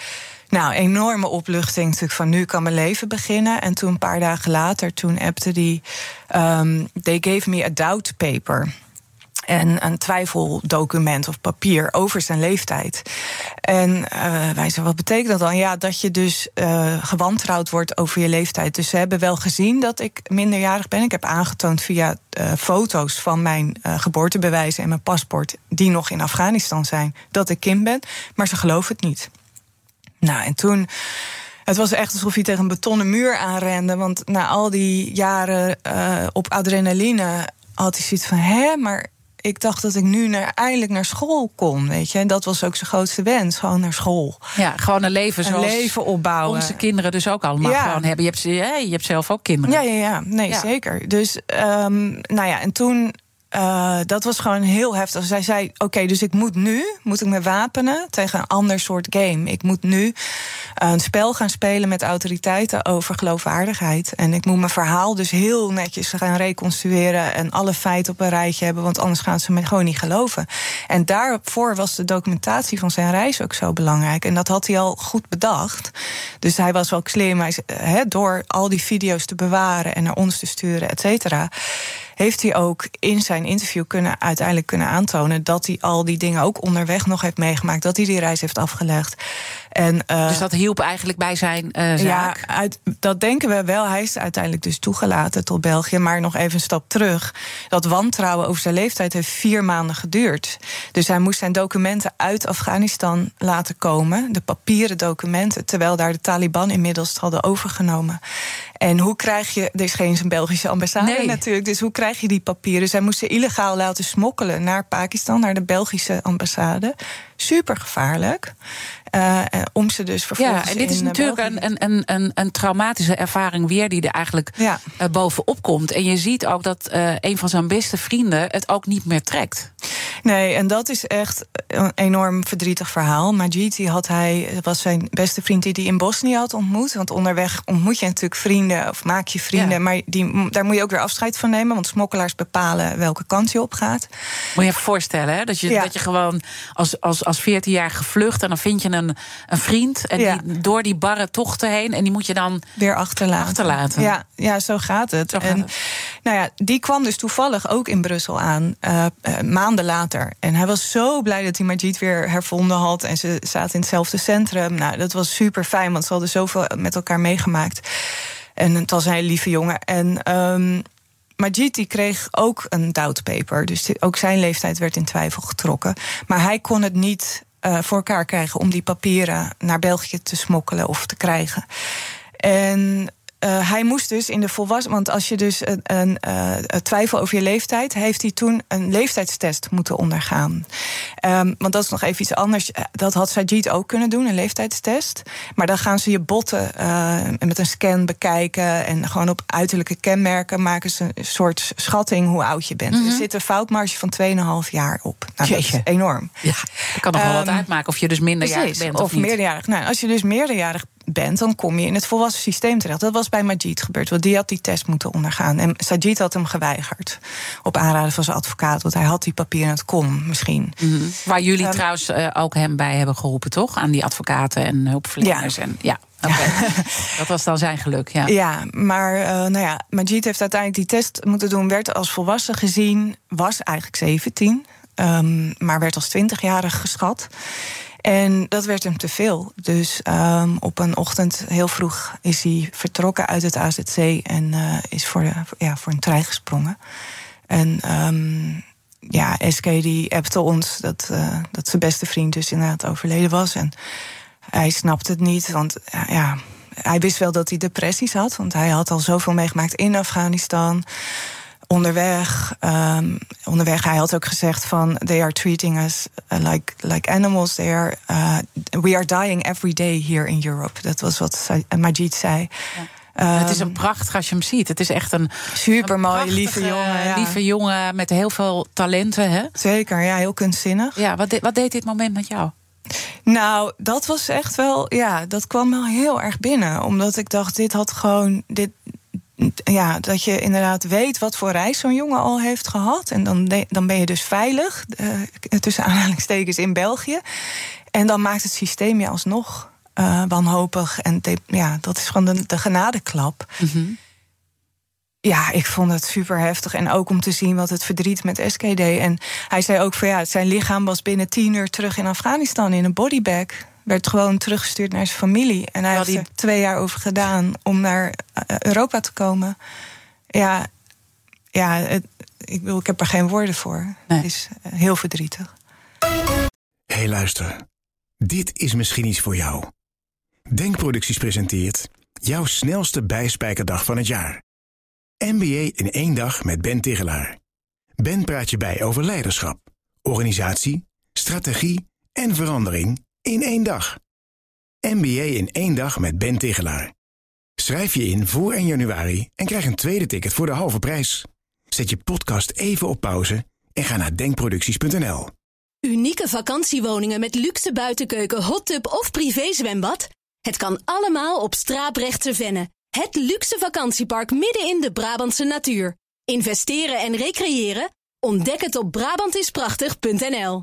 Nou, enorme opluchting natuurlijk van nu kan mijn leven beginnen. En toen een paar dagen later, toen appte die... ehm, they gave me a doubt paper en een twijfeldocument of papier over zijn leeftijd. En eh, wij zeiden, wat betekent dat dan? Ja, dat je dus eh, gewantrouwd wordt over je leeftijd. Dus ze hebben wel gezien dat ik minderjarig ben. Ik heb aangetoond via eh, foto's van mijn geboortebewijzen en mijn paspoort... die nog in Afghanistan zijn, dat ik kind ben. Maar ze geloven het niet. Nou, en toen... Het was echt alsof je tegen een betonnen muur aanrende. Want na al die jaren eh, op adrenaline had hij zoiets van... hè, maar ik dacht dat ik nu naar, eindelijk naar school kon, weet je. En dat was ook zijn grootste wens, gewoon naar school. Ja, gewoon een leven Een zoals leven opbouwen. onze kinderen dus ook allemaal Ja. gewoon hebben. Je hebt, je hebt zelf ook kinderen. Ja, ja, ja. Nee, Ja. zeker. Dus, ehm, nou ja, en toen... eh, dat was gewoon heel heftig. Zij zei, oké, dus ik moet nu, moet ik me wapenen tegen een ander soort game. Ik moet nu een spel gaan spelen met autoriteiten over geloofwaardigheid. En ik moet mijn verhaal dus heel netjes gaan reconstrueren... en alle feiten op een rijtje hebben, want anders gaan ze me gewoon niet geloven. En daarvoor was de documentatie van zijn reis ook zo belangrijk. En dat had hij al goed bedacht. Dus hij was ook slim. Door al die video's te bewaren en naar ons te sturen, et cetera heeft hij ook in zijn interview kunnen, uiteindelijk kunnen aantonen dat hij al die dingen ook onderweg nog heeft meegemaakt, dat hij die reis heeft afgelegd. En, eh, Dus dat hielp eigenlijk bij zijn eh, zaak. ja, uit, dat denken we wel. Hij is uiteindelijk dus toegelaten tot België. Maar nog even een stap terug. Dat wantrouwen over zijn leeftijd heeft vier maanden geduurd. Dus hij moest zijn documenten uit Afghanistan laten komen. De papieren documenten. Terwijl daar de Taliban inmiddels hadden overgenomen. En hoe krijg je. Er is geen Belgische ambassade Nee. natuurlijk. Dus hoe krijg je die papieren? Dus hij moest ze illegaal laten smokkelen naar Pakistan, naar de Belgische ambassade. Super gevaarlijk. Eh, eh, om ze dus vervolgens. Ja, en dit is eh, natuurlijk een, een, een, een, traumatische ervaring weer die er eigenlijk Ja. bovenop komt. En je ziet ook dat een van zijn beste vrienden het ook niet meer trekt. Nee, en dat is echt een enorm verdrietig verhaal. Majid die had hij, was zijn beste vriend die hij in Bosnië had ontmoet. Want onderweg ontmoet je natuurlijk vrienden of maak je vrienden. Ja. Maar die, daar moet je ook weer afscheid van nemen. Want smokkelaars bepalen welke kant je op gaat. Moet je even voorstellen, hè? Dat, je, Ja. dat je gewoon als, als, als 14 jaar gevlucht en dan vind je een, een vriend. En Ja. die, door die barre tochten heen. En die moet je dan. Weer achterlaten. Achterlaten. Ja, ja zo gaat het. Zo gaat en het. Nou ja, die kwam dus toevallig ook in Brussel aan, uh, uh, maanden later. En hij was zo blij dat hij Majid weer hervonden had. En ze zaten in hetzelfde centrum. Nou, dat was super fijn, want ze hadden zoveel met elkaar meegemaakt. En het was een hele lieve jongen. En um, Majid die kreeg ook een doubtpaper. Dus ook zijn leeftijd werd in twijfel getrokken. Maar hij kon het niet uh, voor elkaar krijgen om die papieren naar België te smokkelen of te krijgen. En uh, hij moest dus in de volwassen. Want als je dus een, een, uh, twijfel over je leeftijd. heeft hij toen een leeftijdstest moeten ondergaan. Um, want dat is nog even iets anders. Dat had Sajid ook kunnen doen, een leeftijdstest. Maar dan gaan ze je botten uh, met een scan bekijken. En gewoon op uiterlijke kenmerken maken ze een soort schatting hoe oud je bent. Mm -hmm. Er zit een foutmarge van 2,5 jaar op. Nou, dat is enorm. Ja, dat kan nog wel um, wat uitmaken of je dus minderjarig bent. Of, of meerderjarig. Nou, als je dus meerderjarig bent, dan kom je in het volwassen systeem terecht. Dat was bij Majid gebeurd, want die had die test moeten ondergaan. En Sajid had hem geweigerd. Op aanraden van zijn advocaat, want hij had die papieren het kon misschien. Mm -hmm. Waar jullie um, trouwens uh, ook hem bij hebben geholpen, toch? Aan die advocaten en hulpverleners. Ja. En, ja. Okay. dat was dan zijn geluk, ja. Ja, maar uh, nou ja, Majid heeft uiteindelijk die test moeten doen... werd als volwassen gezien, was eigenlijk 17... Um, maar werd als 20-jarig geschat. En dat werd hem te veel. Dus um, op een ochtend heel vroeg is hij vertrokken uit het AZC en uh, is voor, de, ja, voor een trein gesprongen. En um, ja, SK die appte ons dat, uh, dat zijn beste vriend dus inderdaad overleden was. En hij snapte het niet, want ja, hij wist wel dat hij depressies had. Want hij had al zoveel meegemaakt in Afghanistan onderweg. Um, onderweg, hij had ook gezegd van... they are treating us like, like animals. They are, uh, we are dying every day here in Europe. Dat was wat Majid zei. Ja. Um, het is een prachtig als je hem ziet. Het is echt een supermooi, lieve jongen. Ja. Lieve jongen met heel veel talenten. Hè? Zeker, ja, heel kunstzinnig. Ja, wat, de, wat deed dit moment met jou? Nou, dat was echt wel, ja, dat kwam wel heel erg binnen. Omdat ik dacht, dit had gewoon, dit, ja, dat je inderdaad weet wat voor reis zo'n jongen al heeft gehad. En dan, dan ben je dus veilig, uh, tussen aanhalingstekens, in België. En dan maakt het systeem je alsnog uh, wanhopig. En de, ja, dat is gewoon de, de genadeklap. Mm -hmm. Ja, ik vond het super heftig. En ook om te zien wat het verdriet met SK deed. En hij zei ook van ja, zijn lichaam was binnen tien uur terug in Afghanistan in een bodybag werd gewoon teruggestuurd naar zijn familie. En hij had er twee jaar over gedaan om naar Europa te komen. Ja, ja het, ik, wil, ik heb er geen woorden voor. Nee. Het is heel verdrietig. Hé, hey, luister. Dit is misschien iets voor jou. Denkproducties presenteert jouw snelste bijspijkerdag van het jaar. MBA in één dag met Ben Tigelaar. Ben praat je bij over leiderschap, organisatie, strategie en verandering in één dag. MBA in één dag met Ben Tigelaar. Schrijf je in voor 1 januari en krijg een tweede ticket voor de halve prijs. Zet je podcast even op pauze en ga naar denkproducties.nl. Unieke vakantiewoningen met luxe buitenkeuken, hot tub of privézwembad? Het kan allemaal op Straaprechtse Venne. Het luxe vakantiepark midden in de Brabantse natuur. Investeren en recreëren? Ontdek het op Brabantisprachtig.nl.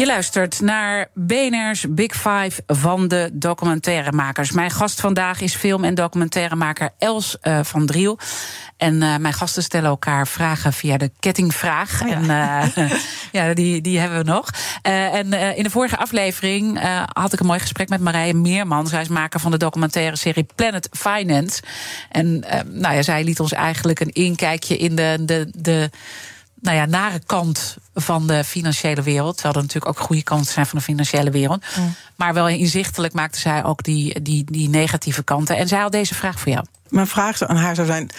Je luistert naar BNR's Big Five van de documentairemakers. Mijn gast vandaag is film- en documentairemaker Els uh, van Driel. En uh, mijn gasten stellen elkaar vragen via de kettingvraag. Oh ja. En uh, ja, die, die hebben we nog. En in de vorige aflevering had ik een mooi gesprek met Marije Meerman. Zij is maker van de documentaire serie Planet Finance. En nou ja, zij liet ons eigenlijk een inkijkje in de, de, de nou ja, nare kant van de financiële wereld. Terwijl er natuurlijk ook goede kanten zijn van de financiële wereld. Mm. Maar wel inzichtelijk maakte zij ook die, die, die negatieve kanten. En zij had deze vraag voor jou. Mijn vraag aan haar zou zijn,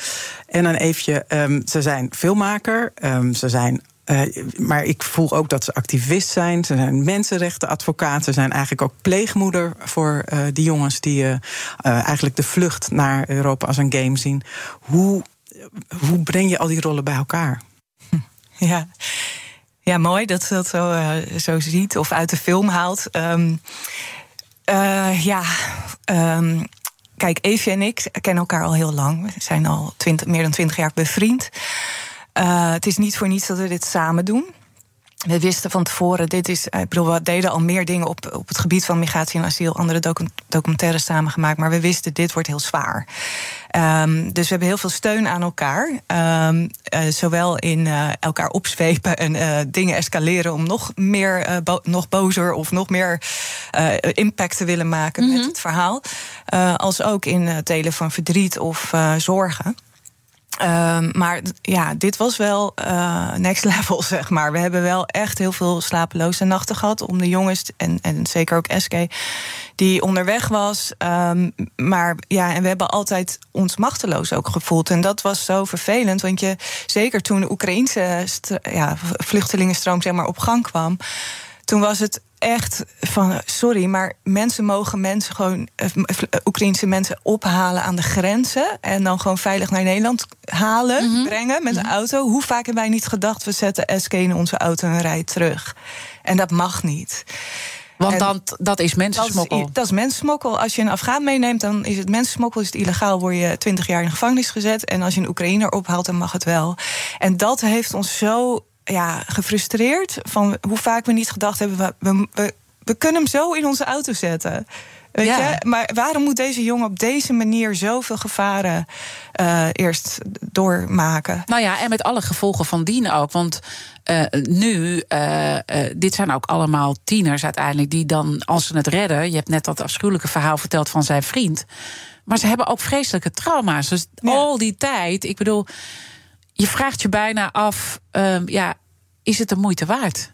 en dan even, um, ze zijn filmmaker, um, ze zijn uh, maar ik voel ook dat ze activist zijn. Ze zijn mensenrechtenadvocaat. Ze zijn eigenlijk ook pleegmoeder voor uh, die jongens die uh, eigenlijk de vlucht naar Europa als een game zien. Hoe, hoe breng je al die rollen bij elkaar? Ja. Ja, mooi dat ze dat zo, uh, zo ziet of uit de film haalt. Um, uh, ja, um, kijk, Evie en ik kennen elkaar al heel lang. We zijn al 20, meer dan twintig jaar bevriend. Uh, het is niet voor niets dat we dit samen doen. We wisten van tevoren, dit is. Ik bedoel, we deden al meer dingen op, op het gebied van migratie en asiel, andere docu documentaires samengemaakt, maar we wisten, dit wordt heel zwaar. Um, dus we hebben heel veel steun aan elkaar. Um, uh, zowel in uh, elkaar opzwepen en uh, dingen escaleren om nog meer, bo nog bozer of nog meer impact te willen maken mm -hmm. met het verhaal. als ook in delen van verdriet of zorgen. Um, maar ja, dit was wel uh, next level, zeg maar. We hebben wel echt heel veel slapeloze nachten gehad om de jongens, en, en zeker ook SK, die onderweg was. Um, maar ja, en we hebben altijd ons machteloos ook gevoeld. En dat was zo vervelend, want je, zeker toen de Oekraïnse ja, vluchtelingenstroom zeg maar, op gang kwam, toen was het echt van sorry, maar mensen mogen mensen gewoon uh, Oekraïnse mensen ophalen aan de grenzen en dan gewoon veilig naar Nederland halen, mm -hmm. brengen met een auto. Hoe vaak hebben wij niet gedacht we zetten SK in onze auto en rijden terug? En dat mag niet. Want dan, dat is mensensmokkel. Dat is, dat is mensensmokkel. Als je een Afghaan meeneemt, dan is het mensensmokkel. Is het illegaal, word je twintig jaar in de gevangenis gezet. En als je een Oekraïner ophaalt, dan mag het wel. En dat heeft ons zo ja, gefrustreerd van hoe vaak we niet gedacht hebben: we, we, we, we kunnen hem zo in onze auto zetten. Weet ja. je? Maar waarom moet deze jongen op deze manier zoveel gevaren uh, eerst doormaken? Nou ja, en met alle gevolgen van dien ook. Want uh, nu, uh, dit zijn ook allemaal tieners uiteindelijk die dan, als ze het redden. Je hebt net dat afschuwelijke verhaal verteld van zijn vriend. Maar ze hebben ook vreselijke trauma's. Dus ja. al die tijd, ik bedoel je vraagt je bijna af: um, ja, is het de moeite waard?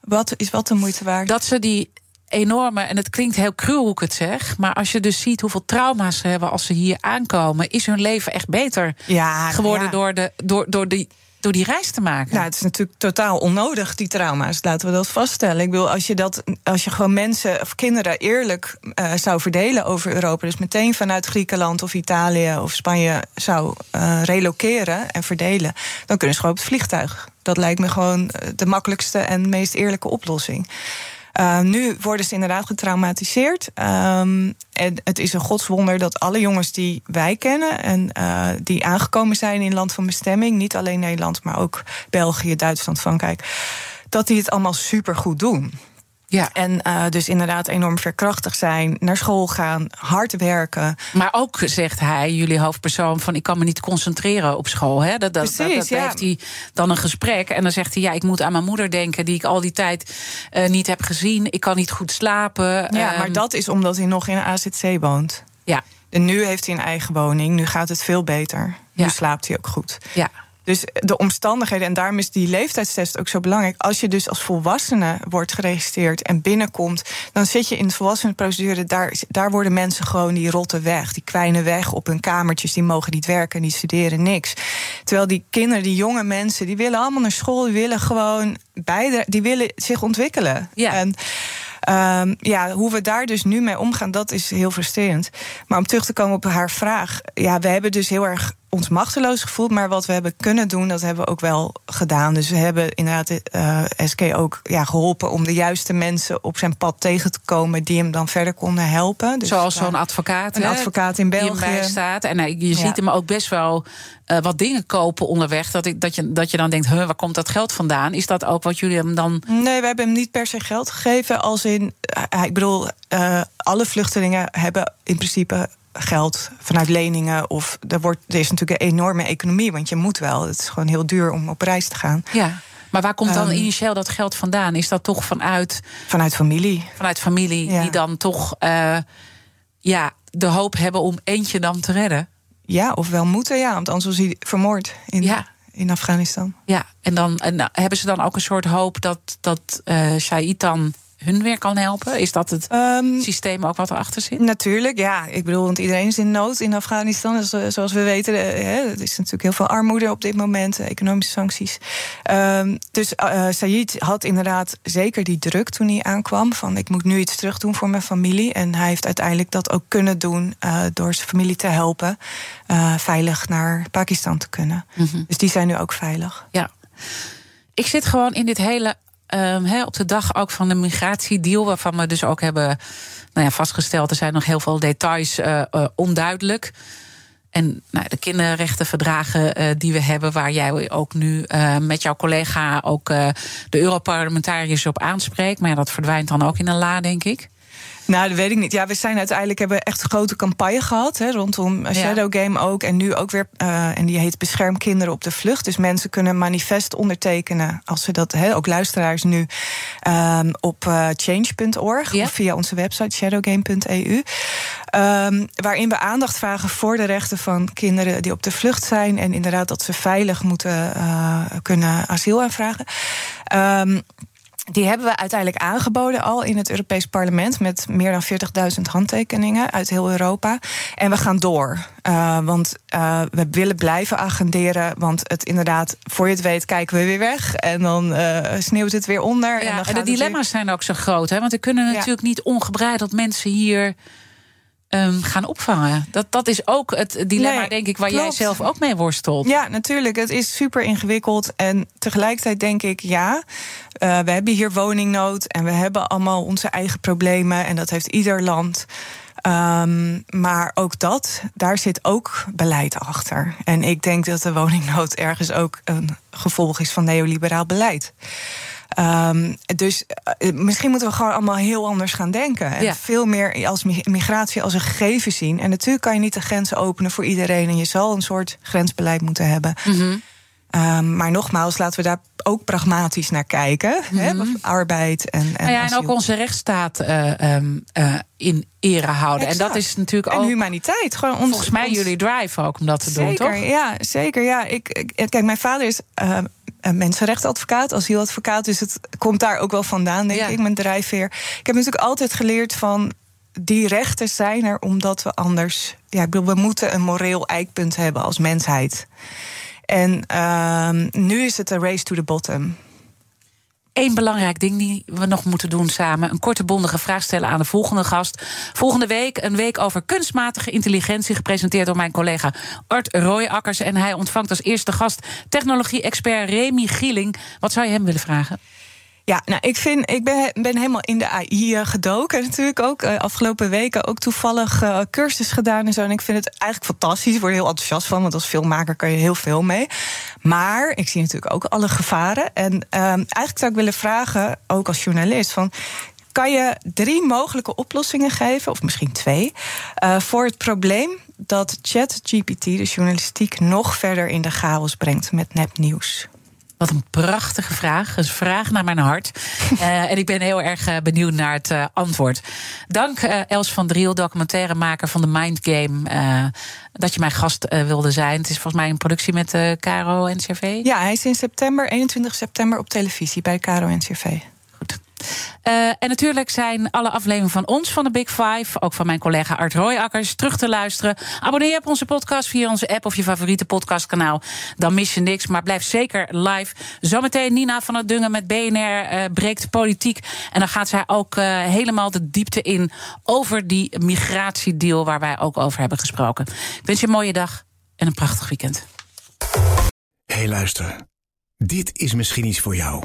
Wat is wat de moeite waard? Dat ze die enorme, en het klinkt heel cruel hoe ik het zeg, maar als je dus ziet hoeveel trauma's ze hebben als ze hier aankomen, is hun leven echt beter ja, geworden ja. door, de, door, door die door die reis te maken. Nou, het is natuurlijk totaal onnodig, die trauma's. Laten we dat vaststellen. Ik wil, als je, dat, als je gewoon mensen of kinderen eerlijk uh, zou verdelen over Europa, dus meteen vanuit Griekenland of Italië of Spanje zou uh, reloceren en verdelen, dan kunnen ze gewoon op het vliegtuig. Dat lijkt me gewoon de makkelijkste en meest eerlijke oplossing. Uh, nu worden ze inderdaad getraumatiseerd. Um, en het is een godswonder dat alle jongens die wij kennen en uh, die aangekomen zijn in land van bestemming, niet alleen Nederland, maar ook België, Duitsland, Frankrijk, dat die het allemaal supergoed doen. Ja. En uh, dus inderdaad enorm verkrachtig zijn, naar school gaan, hard werken. Maar ook zegt hij, jullie hoofdpersoon, van ik kan me niet concentreren op school. Hè? Dat, dat, Precies, dat, dat ja. heeft hij dan een gesprek. En dan zegt hij, ja, ik moet aan mijn moeder denken, die ik al die tijd uh, niet heb gezien. Ik kan niet goed slapen. Ja, um, maar dat is omdat hij nog in een AZC woont. Ja. En nu heeft hij een eigen woning, nu gaat het veel beter. Ja. Nu slaapt hij ook goed. Ja. Dus de omstandigheden, en daarom is die leeftijdstest ook zo belangrijk. Als je dus als volwassene wordt geregistreerd en binnenkomt, dan zit je in de volwassenenprocedure. Daar, daar worden mensen gewoon die rotten weg, die kwijnen weg op hun kamertjes, die mogen niet werken, die studeren niks. Terwijl die kinderen, die jonge mensen, die willen allemaal naar school, die willen gewoon beide, die willen zich ontwikkelen. Ja. En, Um, ja, hoe we daar dus nu mee omgaan, dat is heel frustrerend. Maar om terug te komen op haar vraag. Ja, we hebben dus heel erg ons machteloos gevoeld. Maar wat we hebben kunnen doen, dat hebben we ook wel gedaan. Dus we hebben inderdaad uh, SK ook ja, geholpen om de juiste mensen op zijn pad tegen te komen. die hem dan verder konden helpen. Dus Zoals zo'n advocaat. Een hè, advocaat in België. Die staat. En uh, je ja. ziet hem ook best wel uh, wat dingen kopen onderweg. Dat, ik, dat, je, dat je dan denkt: huh, waar komt dat geld vandaan? Is dat ook wat jullie hem dan. Nee, we hebben hem niet per se geld gegeven. Als in, ik bedoel, alle vluchtelingen hebben in principe geld vanuit leningen. Of er, wordt, er is natuurlijk een enorme economie, want je moet wel. Het is gewoon heel duur om op reis te gaan. Ja. Maar waar komt dan um, initieel dat geld vandaan? Is dat toch vanuit. Vanuit familie. Vanuit familie, ja. die dan toch uh, ja, de hoop hebben om eentje dan te redden? Ja, of wel moeten, ja. Want anders was hij vermoord in, ja. in Afghanistan. Ja, en dan en, uh, hebben ze dan ook een soort hoop dat, dat uh, Shahid dan hun weer kan helpen? Is dat het um, systeem ook wat erachter zit? Natuurlijk, ja. Ik bedoel, want iedereen is in nood in Afghanistan. Dus, zoals we weten, hè, er is natuurlijk heel veel armoede op dit moment, economische sancties. Um, dus uh, Sayid had inderdaad zeker die druk toen hij aankwam: van ik moet nu iets terug doen voor mijn familie. En hij heeft uiteindelijk dat ook kunnen doen uh, door zijn familie te helpen uh, veilig naar Pakistan te kunnen. Mm -hmm. Dus die zijn nu ook veilig. Ja. Ik zit gewoon in dit hele He, op de dag ook van de migratiedeal, waarvan we dus ook hebben nou ja, vastgesteld, er zijn nog heel veel details uh, onduidelijk. En nou, de kinderrechtenverdragen uh, die we hebben, waar jij ook nu met jouw collega ook de Europarlementariërs op aanspreekt. Maar dat verdwijnt dan ook in een la, denk ik. Nou, dat weet ik niet. Ja, we zijn uiteindelijk hebben echt een grote campagne gehad hè, rondom Shadow Game ook. En nu ook weer, uh, en die heet Bescherm kinderen op de vlucht. Dus mensen kunnen manifest ondertekenen als ze dat, hè, ook luisteraars nu, um, op uh, change.org of via onze website shadowgame.eu. Um, waarin we aandacht vragen voor de rechten van kinderen die op de vlucht zijn. En inderdaad dat ze veilig moeten uh, kunnen asiel aanvragen. Um, die hebben we uiteindelijk aangeboden al in het Europees Parlement met meer dan 40.000 handtekeningen uit heel Europa. En we gaan door. Uh, want uh, we willen blijven agenderen. Want het inderdaad, voor je het weet, kijken we weer weg. En dan uh, sneeuwt het weer onder. Ja, en, dan en de dilemma's weer... zijn ook zo groot. Hè? Want er kunnen natuurlijk niet ongebreideld mensen hier. Um, gaan opvangen. Dat, dat is ook het dilemma, nee, denk ik, waar klopt. jij zelf ook mee worstelt. Ja, natuurlijk. Het is super ingewikkeld. En tegelijkertijd denk ik, ja, uh, we hebben hier woningnood en we hebben allemaal onze eigen problemen. En dat heeft ieder land. Um, maar ook dat, daar zit ook beleid achter. En ik denk dat de woningnood ergens ook een gevolg is van neoliberaal beleid. Um, dus uh, misschien moeten we gewoon allemaal heel anders gaan denken. En ja. veel meer als migratie als een gegeven zien. En natuurlijk kan je niet de grenzen openen voor iedereen. En je zal een soort grensbeleid moeten hebben. Mm -hmm. Um, maar nogmaals, laten we daar ook pragmatisch naar kijken. Mm -hmm. hè, arbeid en. En, nou ja, en ook onze rechtsstaat uh, um, uh, in ere houden. Exact. En dat is natuurlijk en ook. humaniteit. Gewoon ons, volgens mij ons... jullie drive ook om dat te zeker, doen, toch? Ja, zeker. Ja, ik, ik, kijk, mijn vader is. Uh, een mensenrechtenadvocaat, asieladvocaat. Dus het komt daar ook wel vandaan, denk ja. ik, mijn drijfveer. Ik heb natuurlijk altijd geleerd van die rechten zijn er omdat we anders. Ja, ik bedoel, we moeten een moreel eikpunt hebben als mensheid. En uh, nu is het een race to the bottom. Eén belangrijk ding die we nog moeten doen samen. Een korte bondige vraag stellen aan de volgende gast. Volgende week een week over kunstmatige intelligentie... gepresenteerd door mijn collega Art Rooijakkers. En hij ontvangt als eerste gast technologie-expert Remy Gieling. Wat zou je hem willen vragen? Ja, nou, ik, vind, ik ben, ben helemaal in de AI gedoken. Natuurlijk ook uh, afgelopen weken ook toevallig uh, cursus gedaan en zo. En ik vind het eigenlijk fantastisch. Ik word er heel enthousiast van, want als filmmaker kan je heel veel mee. Maar ik zie natuurlijk ook alle gevaren. En uh, eigenlijk zou ik willen vragen, ook als journalist, van kan je drie mogelijke oplossingen geven, of misschien twee, voor het probleem dat ChatGPT de journalistiek nog verder in de chaos brengt met nepnieuws? Wat een prachtige vraag. Een vraag naar mijn hart. uh, en ik ben heel erg uh, benieuwd naar het uh, antwoord. Dank Els van Driel, documentairemaker van de Mind Game. dat je mijn gast wilde zijn. Het is volgens mij een productie met Caro NCRV. Ja, hij is in september, 21 september op televisie bij Caro NCRV. Uh, en natuurlijk zijn alle afleveringen van ons van de Big Five, ook van mijn collega Art Rooijakkers, terug te luisteren. Abonneer je op onze podcast via onze app of je favoriete podcastkanaal. Dan mis je niks, maar blijf zeker live. Zometeen Nina van het Dungen met BNR uh, breekt politiek. En dan gaat zij ook uh, helemaal de diepte in over die migratiedeal waar wij ook over hebben gesproken. Ik wens je een mooie dag en een prachtig weekend. Hey, luister. Dit is misschien iets voor jou.